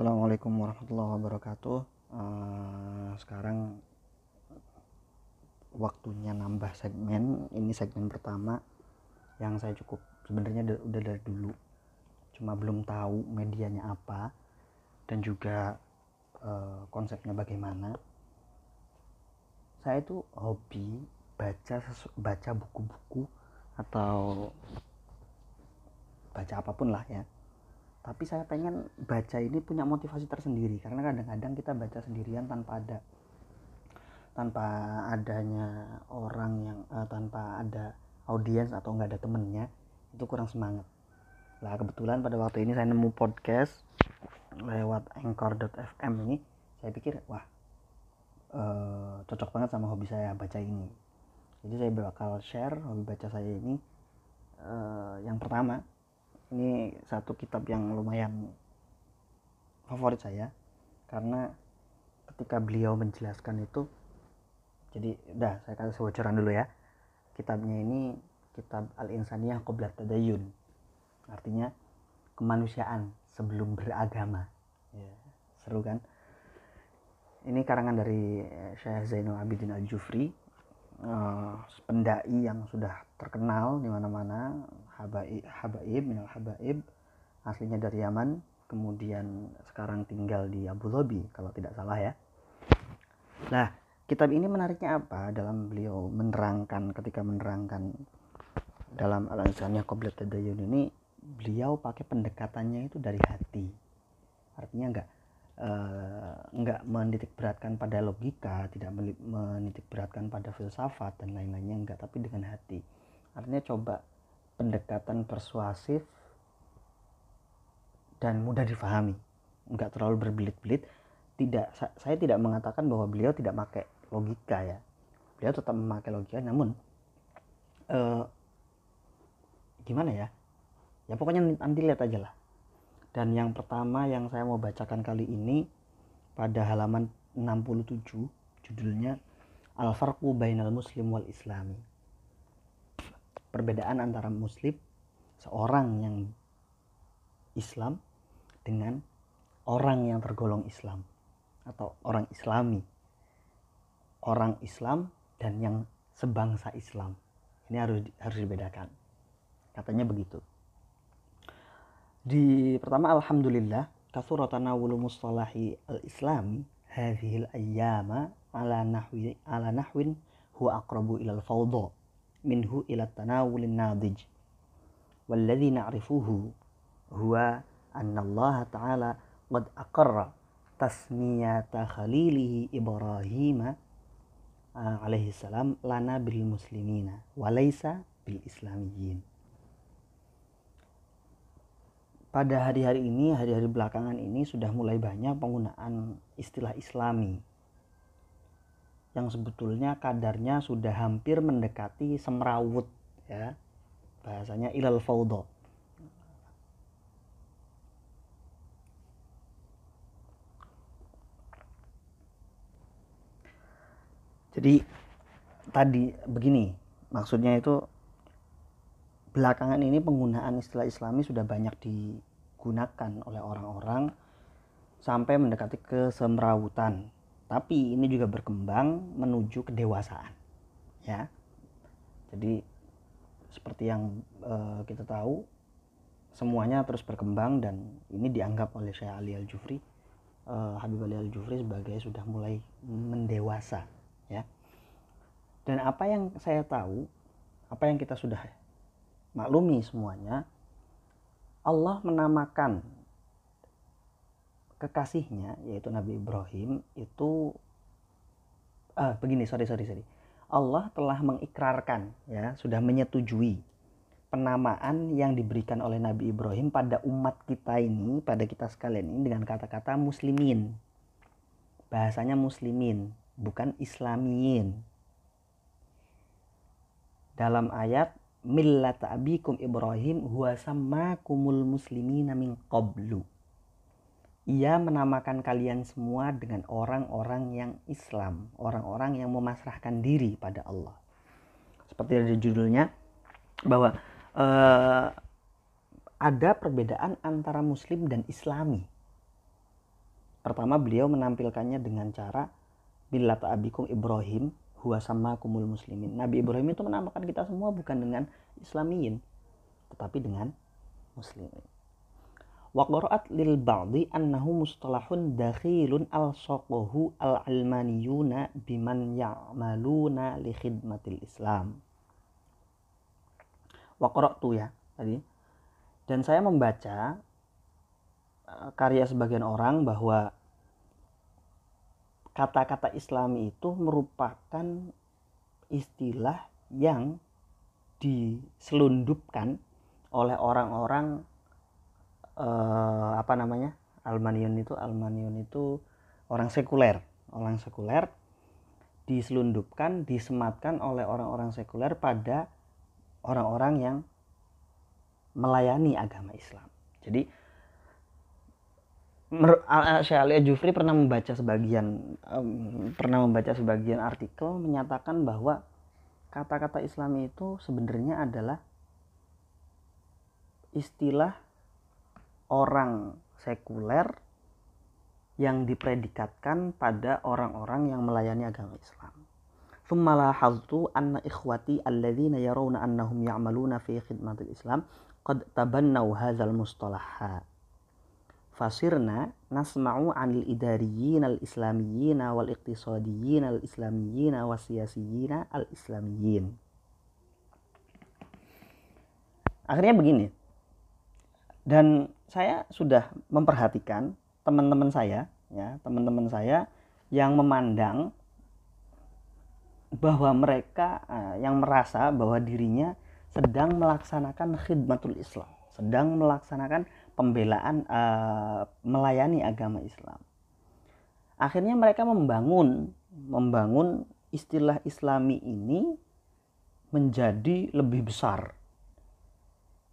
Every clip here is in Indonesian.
Assalamualaikum warahmatullahi wabarakatuh. Uh, sekarang waktunya nambah segmen. Ini segmen pertama yang saya cukup sebenarnya udah dari dulu, cuma belum tahu medianya apa dan juga uh, konsepnya bagaimana. Saya itu hobi baca baca buku-buku atau baca apa pun lah ya tapi saya pengen baca ini punya motivasi tersendiri karena kadang-kadang kita baca sendirian tanpa ada tanpa adanya orang yang uh, tanpa ada audiens atau nggak ada temennya itu kurang semangat. Lah kebetulan pada waktu ini saya nemu podcast lewat anchor.fm ini saya pikir wah uh, cocok banget sama hobi saya baca ini. Jadi saya bakal share hobi baca saya ini uh, yang pertama ini satu kitab yang lumayan favorit saya karena ketika beliau menjelaskan itu jadi udah saya kasih bocoran dulu ya. Kitabnya ini kitab al-insaniyah qoblat tadayun. Artinya kemanusiaan sebelum beragama. Ya, seru kan? Ini karangan dari Syekh Zainul Abidin Al-Jufri uh, pendai yang sudah terkenal di mana-mana habaib habaib minal habaib aslinya dari Yaman kemudian sekarang tinggal di Abu Dhabi kalau tidak salah ya. Nah kitab ini menariknya apa dalam beliau menerangkan ketika menerangkan dalam al-insaniyah qabla tadayun ini beliau pakai pendekatannya itu dari hati. Artinya enggak eh, menitik beratkan pada logika, tidak menitik beratkan pada filsafat dan lain-lainnya enggak, tapi dengan hati. Artinya coba pendekatan persuasif dan mudah difahami, enggak terlalu berbelit-belit. Tidak, saya tidak mengatakan bahwa beliau tidak pakai logika ya, beliau tetap memakai logika, namun uh, gimana ya? Ya pokoknya nanti lihat aja lah dan yang pertama yang saya mau bacakan kali ini pada halaman 67 judulnya Al-Farqu Bainal Muslim wal Islami. Perbedaan antara muslim seorang yang Islam dengan orang yang tergolong Islam atau orang Islami. Orang Islam dan yang sebangsa Islam. Ini harus harus dibedakan. Katanya begitu. Di pertama alhamdulillah kasura tanawulu mustalahi al-islami hadhihi al-ayyama ala nahwi ala nahwin huwa aqrabu ila al-fawdha minhu ila tanawul nadij والذي نعرفه هو أن الله تعالى قد أقر تسمية خليله إبراهيم عليه السلام لنا بالمسلمين وليس بالإسلاميين pada hari-hari ini, hari-hari belakangan ini sudah mulai banyak penggunaan istilah Islami. Yang sebetulnya kadarnya sudah hampir mendekati semrawut ya. Bahasanya ilal faudo jadi tadi begini maksudnya itu belakangan ini penggunaan istilah islami sudah banyak digunakan oleh orang-orang sampai mendekati kesemrawutan. Tapi ini juga berkembang menuju kedewasaan ya. Jadi seperti yang uh, kita tahu semuanya terus berkembang dan ini dianggap oleh Syekh Ali Al Jufri uh, Habib Ali Al Jufri sebagai sudah mulai mendewasa ya. Dan apa yang saya tahu apa yang kita sudah maklumi semuanya Allah menamakan kekasihnya yaitu Nabi Ibrahim itu ah, begini sorry sorry sorry. Allah telah mengikrarkan ya sudah menyetujui penamaan yang diberikan oleh Nabi Ibrahim pada umat kita ini pada kita sekalian ini dengan kata-kata muslimin. Bahasanya muslimin bukan islamiyin. Dalam ayat millata abikum Ibrahim huwa sammakumul muslimina min qablu. Ia menamakan kalian semua dengan orang-orang yang Islam, orang-orang yang memasrahkan diri pada Allah. Seperti ada judulnya bahwa uh, ada perbedaan antara muslim dan islami. pertama beliau menampilkannya dengan cara millat abikum Ibrahim huwa sama kumul muslimin. Nabi Ibrahim itu menamakan kita semua bukan dengan islamiyin tetapi dengan muslimin. Wa qara'at lil ba'di annahu mustalahun dakhilun al saqahu al almaniyuna biman ya'maluna li khidmatil Islam. Wa qara'tu ya tadi. Dan saya membaca eh, karya sebagian orang bahwa kata-kata Islami itu merupakan istilah yang diselundupkan oleh orang-orang uh, apa namanya Almanion itu Almanion itu orang sekuler. Orang sekuler diselundupkan disematkan oleh orang-orang sekuler pada orang-orang yang melayani agama Islam. Jadi Syekh Ali Jufri pernah membaca sebagian um, pernah membaca sebagian artikel menyatakan bahwa kata-kata Islam itu sebenarnya adalah istilah orang sekuler yang dipredikatkan pada orang-orang yang melayani agama Islam. ثم لاحظت أن إخوتي الذين يرون أنهم يعملون في خدمة الإسلام قد تبنوا هذا المصطلح fasirna nasma'u anil idariyyin al islamiyyin wal iqtisadiyyin al islamiyyin wasiyasiyyin al islamiyyin. Akhirnya begini. Dan saya sudah memperhatikan teman-teman saya ya teman-teman saya yang memandang bahwa mereka uh, yang merasa bahwa dirinya sedang melaksanakan khidmatul Islam, sedang melaksanakan pembelaan uh, melayani agama Islam. Akhirnya mereka membangun membangun istilah Islami ini menjadi lebih besar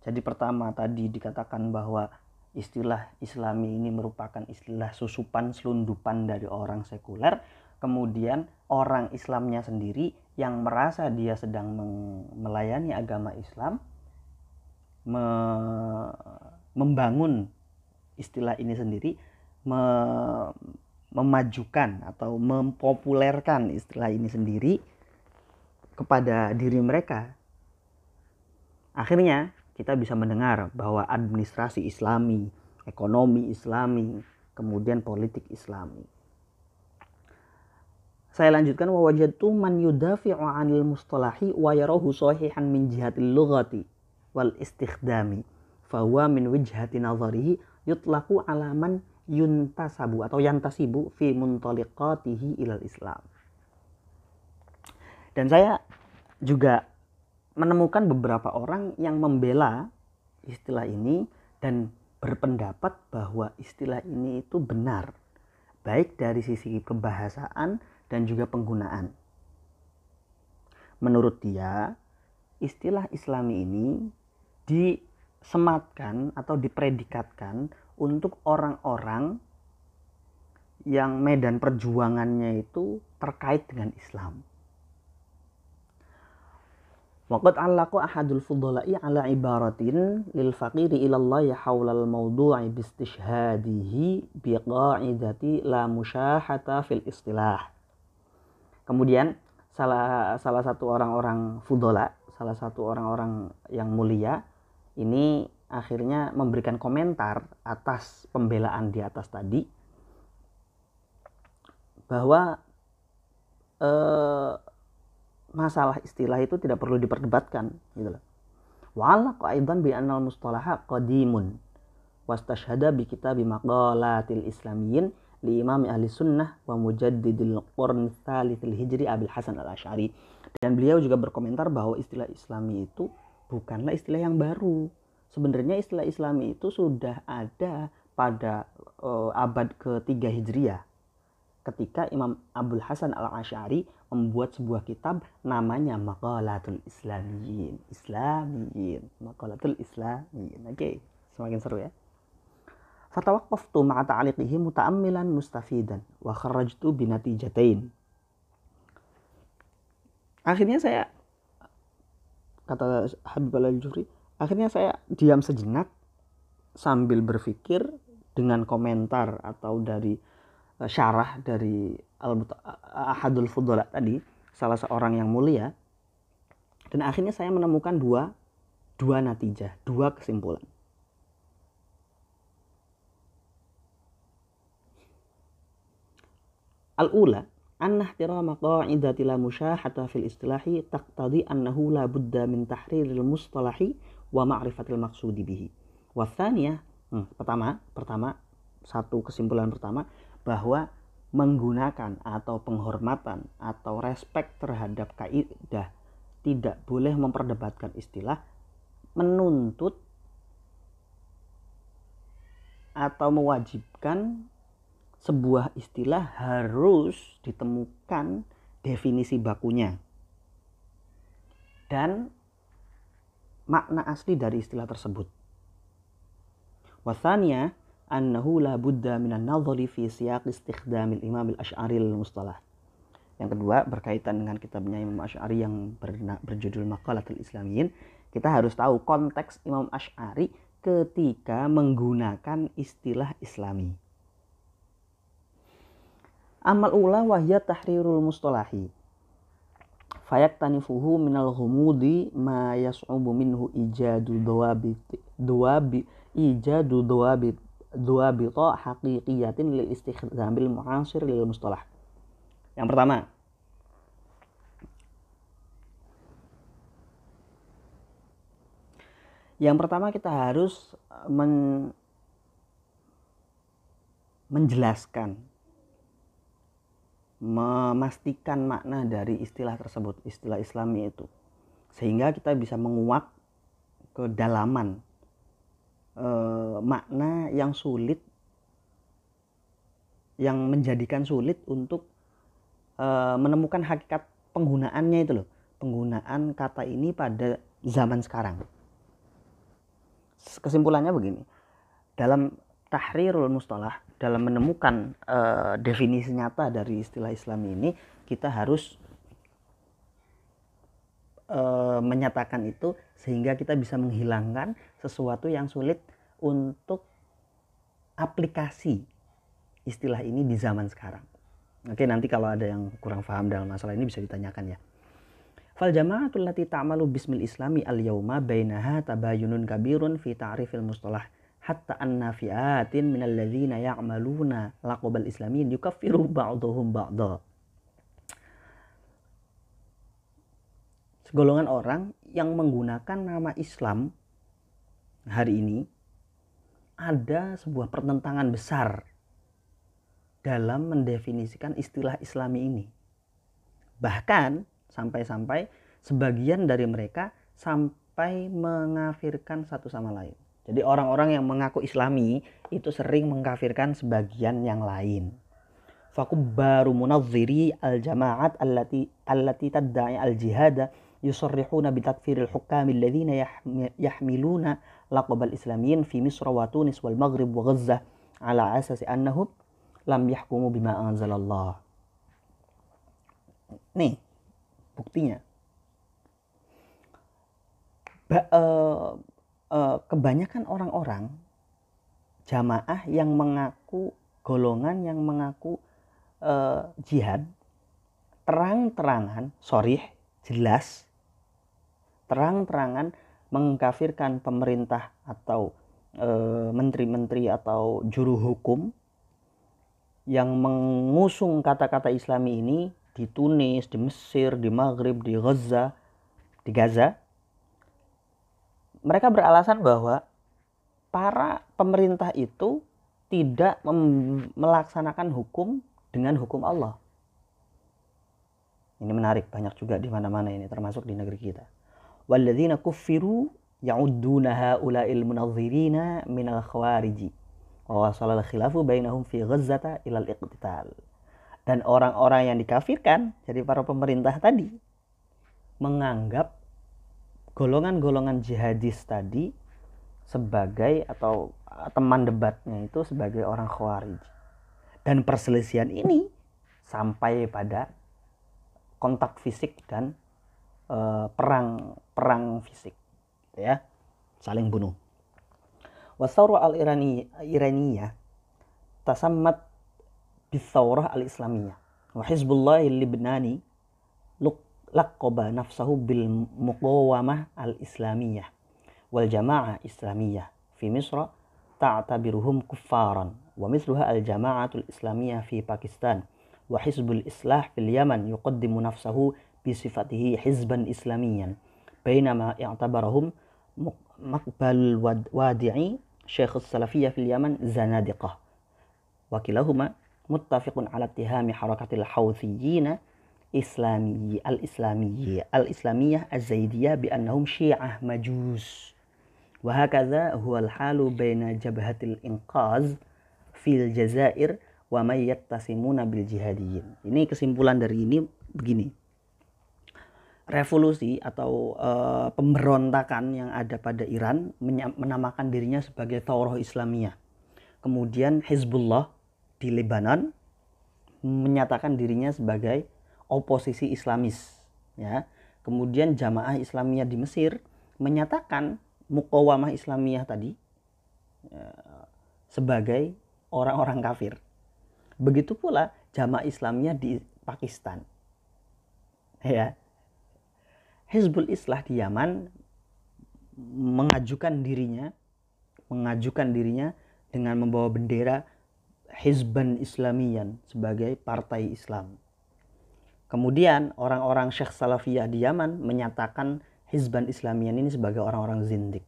jadi pertama tadi dikatakan bahwa istilah Islami ini merupakan istilah susupan selundupan dari orang sekuler. Kemudian orang Islamnya sendiri yang merasa dia sedang melayani agama Islam me membangun istilah ini sendiri me memajukan atau mempopulerkan istilah ini sendiri kepada diri mereka. Akhirnya kita bisa mendengar bahwa administrasi islami, ekonomi islami, kemudian politik islami. Saya lanjutkan wa wajadtu man yudafi'u 'anil mustalahi wa yarahu sahihan min jihatil lughati wal istikhdami huwa min wijhati nazarihi yutlaqu ala man yuntasabu atau yantasibu fi muntaliqatihi ilal Islam. Dan saya juga menemukan beberapa orang yang membela istilah ini dan berpendapat bahwa istilah ini itu benar baik dari sisi kebahasaan dan juga penggunaan. Menurut dia, istilah Islami ini disematkan atau dipredikatkan untuk orang-orang yang medan perjuangannya itu terkait dengan Islam. Waqad allaqu ahadul fudhala'i ala ibaratin lil faqiri ila Allah hawlal mawdu'i bistishhadihi biqa'idati la musyahata fil istilah. Kemudian salah salah satu orang-orang fudhala, salah satu orang-orang yang mulia ini akhirnya memberikan komentar atas pembelaan di atas tadi bahwa eh, masalah istilah itu tidak perlu diperdebatkan gitu loh. Wa'alaq aidan bi annal mustalaha qadimun wastashhada bi kitab maqalatil islamiyyin li imam ahli sunnah wa mujaddidil qurn tsalitsil hijri Abil Hasan al-Asy'ari. Dan beliau juga berkomentar bahwa istilah islami itu bukanlah istilah yang baru. Sebenarnya istilah islami itu sudah ada pada uh, abad ketiga Hijriah ketika Imam Abdul Hasan al-Ash'ari membuat sebuah kitab namanya Maqalatul Islamiyin. Islamiyin. Maqalatul Islamiyin. Oke, okay. semakin seru ya. Fatawaqqaftu ma'a ta'liqihi muta'ammilan mustafidan wa kharrajtu binatijatain. Akhirnya saya kata Habib al-Jufri, akhirnya saya diam sejenak sambil berpikir dengan komentar atau dari uh, syarah dari al ahadul fudala tadi salah seorang yang mulia. Dan akhirnya saya menemukan dua dua natijah dua kesimpulan. Al-ula anna ihtirama qa'idati la musyahata fil istilahi taqtadi annahu la budda min tahriril mustalahi wa ma'rifatil maqsudi bihi. Wa thaniyah, hmm, pertama, pertama satu kesimpulan pertama bahwa menggunakan atau penghormatan atau respect terhadap kaidah tidak boleh memperdebatkan istilah menuntut atau mewajibkan sebuah istilah harus ditemukan definisi bakunya dan makna asli dari istilah tersebut. Wasanya annahu la budda minan nadhari fi siyaq istikhdamil Imam al-Asy'ari mustalah. Yang kedua berkaitan dengan kitabnya Imam Asy'ari yang berjudul Maqalatul Islamiyin, kita harus tahu konteks Imam Asy'ari ketika menggunakan istilah Islami. Amal ula wahya tahrirul mustalahi. Fayak tanifuhu minal humudi ma yas'ubu minhu ijadu dawabit dawabi ijadu dawabit dawabita haqiqiyatin li istikhdamil mu'asir lil mustalah. Yang pertama, Yang pertama kita harus men menjelaskan memastikan makna dari istilah tersebut, istilah Islami itu. Sehingga kita bisa menguak kedalaman e, makna yang sulit yang menjadikan sulit untuk e, menemukan hakikat penggunaannya itu loh. Penggunaan kata ini pada zaman sekarang. Kesimpulannya begini. Dalam tahrirul mustalah dalam menemukan uh, definisi nyata dari istilah Islam ini kita harus uh, menyatakan itu sehingga kita bisa menghilangkan sesuatu yang sulit untuk aplikasi istilah ini di zaman sekarang. Oke, nanti kalau ada yang kurang paham dalam masalah ini bisa ditanyakan ya. Fal jama'atul lati ta'malu bismil islami al yauma bainaha tabayunun kabirun fi ta'rifil mustalah hatta anna fi'atin minal ladzina ya'maluna laqabal islamin yukaffiru ba'dhum ba'dha. Segolongan orang yang menggunakan nama Islam hari ini ada sebuah pertentangan besar dalam mendefinisikan istilah Islami ini. Bahkan sampai-sampai sebagian dari mereka sampai mengafirkan satu sama lain. Jadi orang-orang yang mengaku islami itu sering mengkafirkan sebagian yang lain. Fakubbaru munadziri al-jama'at allati allati tadda'i al-jihada yusarrihuna bitakfiril hukami alladhina yahmiluna laqab al-islamiyin fi Misr wa Tunis wal Maghrib wa Gaza ala asasi annahum lam yahkumu bima anzalallah. Nih, buktinya. Ba, uh, uh, kebanyakan orang-orang jamaah yang mengaku golongan yang mengaku uh, jihad terang-terangan sorry jelas terang-terangan mengkafirkan pemerintah atau eh, menteri-menteri uh, atau juru hukum yang mengusung kata-kata Islami ini di Tunis, di Mesir, di Maghrib, di Gaza, di Gaza mereka beralasan bahwa para pemerintah itu tidak melaksanakan hukum dengan hukum Allah. Ini menarik, banyak juga di mana-mana ini termasuk di negeri kita. Walladzina kuffiru ya'udduna haula'il munadhirina minal khawariji. Wa wasalal khilafu bainahum fi ghazzata ilal iqtital. Dan orang-orang yang dikafirkan, jadi para pemerintah tadi, menganggap golongan-golongan jihadis tadi sebagai atau eh, teman debatnya itu sebagai orang khawarij. Dan perselisihan ini sampai pada kontak fisik dan eh, perang perang fisik gitu ya. Saling bunuh. Wasaura al irani iraniya tasammat bisaurah al islamiyah wa hizbullah libnani لقب نفسه بالمقاومة الإسلامية والجماعة الإسلامية في مصر تعتبرهم كفارا ومثلها الجماعة الإسلامية في باكستان وحزب الإصلاح في اليمن يقدم نفسه بصفته حزبا إسلاميا بينما اعتبرهم مقبل وادعي شيخ السلفية في اليمن زنادقة. وكلاهما متفق على اتهام حركة الحوثيين Islamiyyi al-Islamiyyi al-Islamiyah az-Zaidiyah bi annahum Syiah Majus. Wa hakadha huwa al-halu baina jabhatil inqaz fil Jazair wa may yattasimuna bil jihadiyyin. Ini kesimpulan dari ini begini. Revolusi atau uh, pemberontakan yang ada pada Iran menamakan dirinya sebagai tauroh Islamiyah. Kemudian hezbollah di Lebanon menyatakan dirinya sebagai oposisi Islamis, ya. Kemudian Jamaah Islamiyah di Mesir menyatakan Mukawamah Islamiyah tadi ya, sebagai orang-orang kafir. Begitu pula Jamaah Islamiyah di Pakistan. Ya, Hizbul Islah di Yaman mengajukan dirinya mengajukan dirinya dengan membawa bendera Hizban Islamiyan sebagai partai Islam. Kemudian orang-orang Syekh Salafiyah di Yaman menyatakan Hizban Islamiyan ini sebagai orang-orang zindik.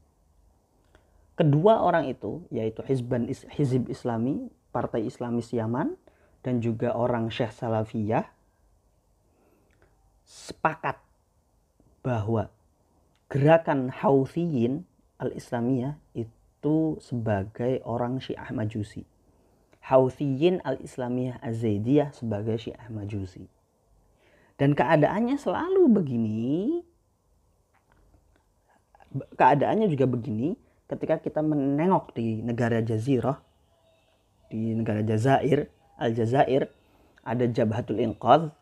Kedua orang itu yaitu Hizban Hizib Islami, Partai Islamis Yaman dan juga orang Syekh Salafiyah sepakat bahwa gerakan Hauthiyin al-Islamiyah itu sebagai orang Syiah Majusi. Hauthiyin al-Islamiyah Az-Zaidiyah sebagai Syiah Majusi. Dan keadaannya selalu begini. Keadaannya juga begini ketika kita menengok di negara Jazirah, di negara Jazair, Al-Jazair, ada Jabhatul Inqadh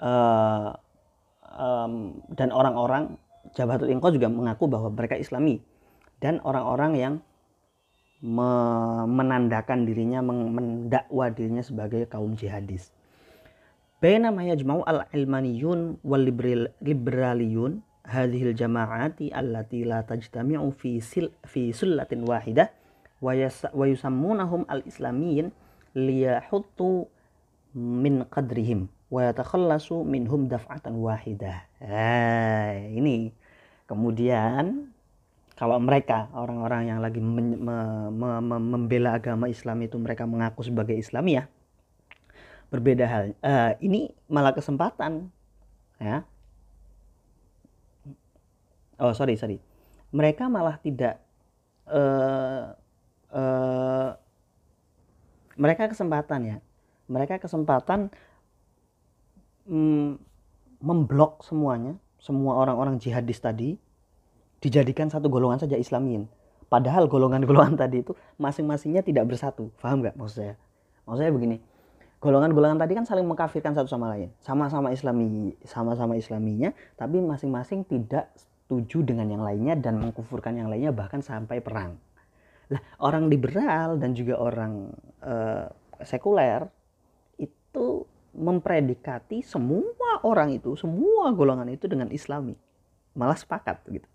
uh, um, dan orang-orang Jabatul Inqo juga mengaku bahwa mereka Islami dan orang-orang yang me menandakan dirinya mendakwa dirinya sebagai kaum jihadis. Bainama yajma'u al-ilmaniyun wal liberaliyun hadhil jama'ati allati la tajtami'u fi sil fi sullatin wahidah wa yusammunahum al-islamiyyin liyahuttu min qadrihim wa yatakhallasu minhum daf'atan wahidah. Nah, ini kemudian kalau mereka orang-orang yang lagi me, me, me, me, membela agama Islam itu mereka mengaku sebagai Islamiyah berbeda hal. Uh, ini malah kesempatan ya. Oh sorry sorry. Mereka malah tidak uh, uh, mereka kesempatan ya. Mereka kesempatan mm, memblok semuanya, semua orang-orang jihadis tadi dijadikan satu golongan saja Islamin. Padahal golongan-golongan tadi itu masing-masingnya tidak bersatu. Paham nggak maksud saya? Maksud saya begini, golongan-golongan tadi kan saling mengkafirkan satu sama lain. Sama-sama Islami, sama-sama Islaminya, tapi masing-masing tidak setuju dengan yang lainnya dan mengkufurkan yang lainnya bahkan sampai perang. Lah, orang liberal dan juga orang uh, sekuler itu mempredikati semua orang itu, semua golongan itu dengan Islami. Malah sepakat gitu.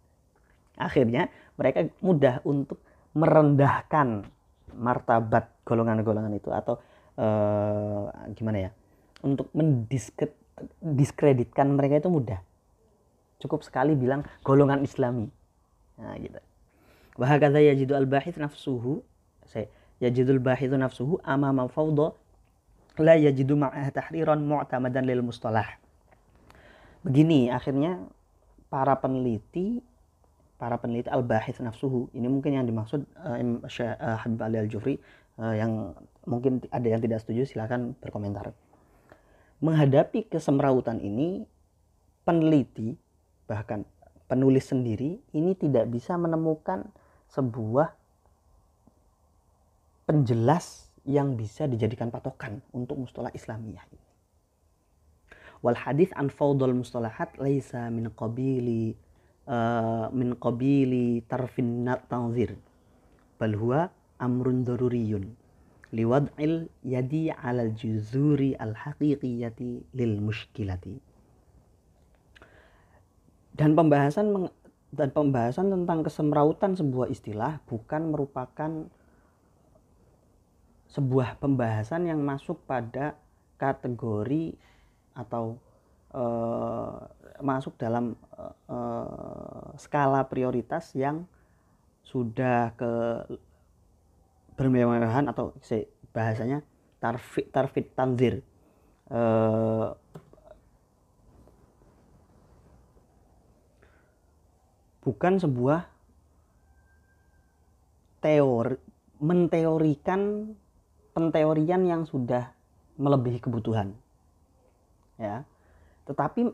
Akhirnya mereka mudah untuk merendahkan martabat golongan-golongan itu atau uh, gimana ya? Untuk mendiskreditkan mereka itu mudah. Cukup sekali bilang golongan Islami. Nah, gitu. Wahakadha yajidu al-bahith nafsuhu. Saya yajidul bahithu nafsuhu amama fawda la yajidu ma'ah tahriran mu'tamadan lil mustalah. Begini akhirnya para peneliti para peneliti al-bahith nafsuhu ini mungkin yang dimaksud uh, uh, Habib Ali Al-Jufri uh, yang mungkin ada yang tidak setuju silahkan berkomentar. Menghadapi kesemrautan ini peneliti bahkan penulis sendiri ini tidak bisa menemukan sebuah penjelas yang bisa dijadikan patokan untuk mustalah Islamiyah ini. Wal hadis an faudul mustalahat laisa min qabili uh, min qabili tarfin tanzir bal huwa amrun daruriyun liwad'il yadi 'alal juzuri al haqiqiyati lil mushkilati. Dan pembahasan dan pembahasan tentang kesemrautan sebuah istilah bukan merupakan sebuah pembahasan yang masuk pada kategori atau uh, masuk dalam uh, skala prioritas yang sudah ke bermewah-mewahan atau bahasanya tarfit tarfit tanzir. Uh, bukan sebuah teori menteorikan penteorian yang sudah melebihi kebutuhan ya. Tetapi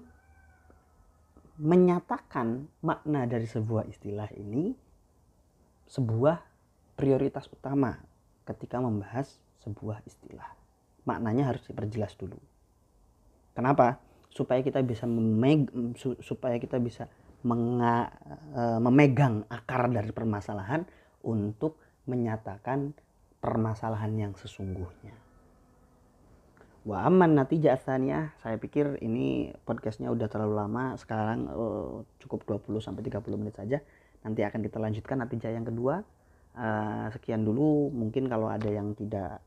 menyatakan makna dari sebuah istilah ini sebuah prioritas utama ketika membahas sebuah istilah maknanya harus diperjelas dulu kenapa supaya kita bisa memeg supaya kita bisa menga, e, memegang akar dari permasalahan untuk menyatakan permasalahan yang sesungguhnya. Wa aman nanti jasanya saya pikir ini podcastnya udah terlalu lama, sekarang e, cukup 20 sampai 30 menit saja. Nanti akan kita lanjutkan nanti yang kedua. E, sekian dulu, mungkin kalau ada yang tidak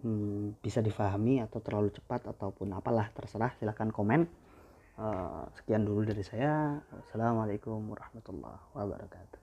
hmm, bisa difahami atau terlalu cepat ataupun apalah terserah silahkan komen Eh, sekian dulu dari saya. Assalamualaikum warahmatullahi wabarakatuh.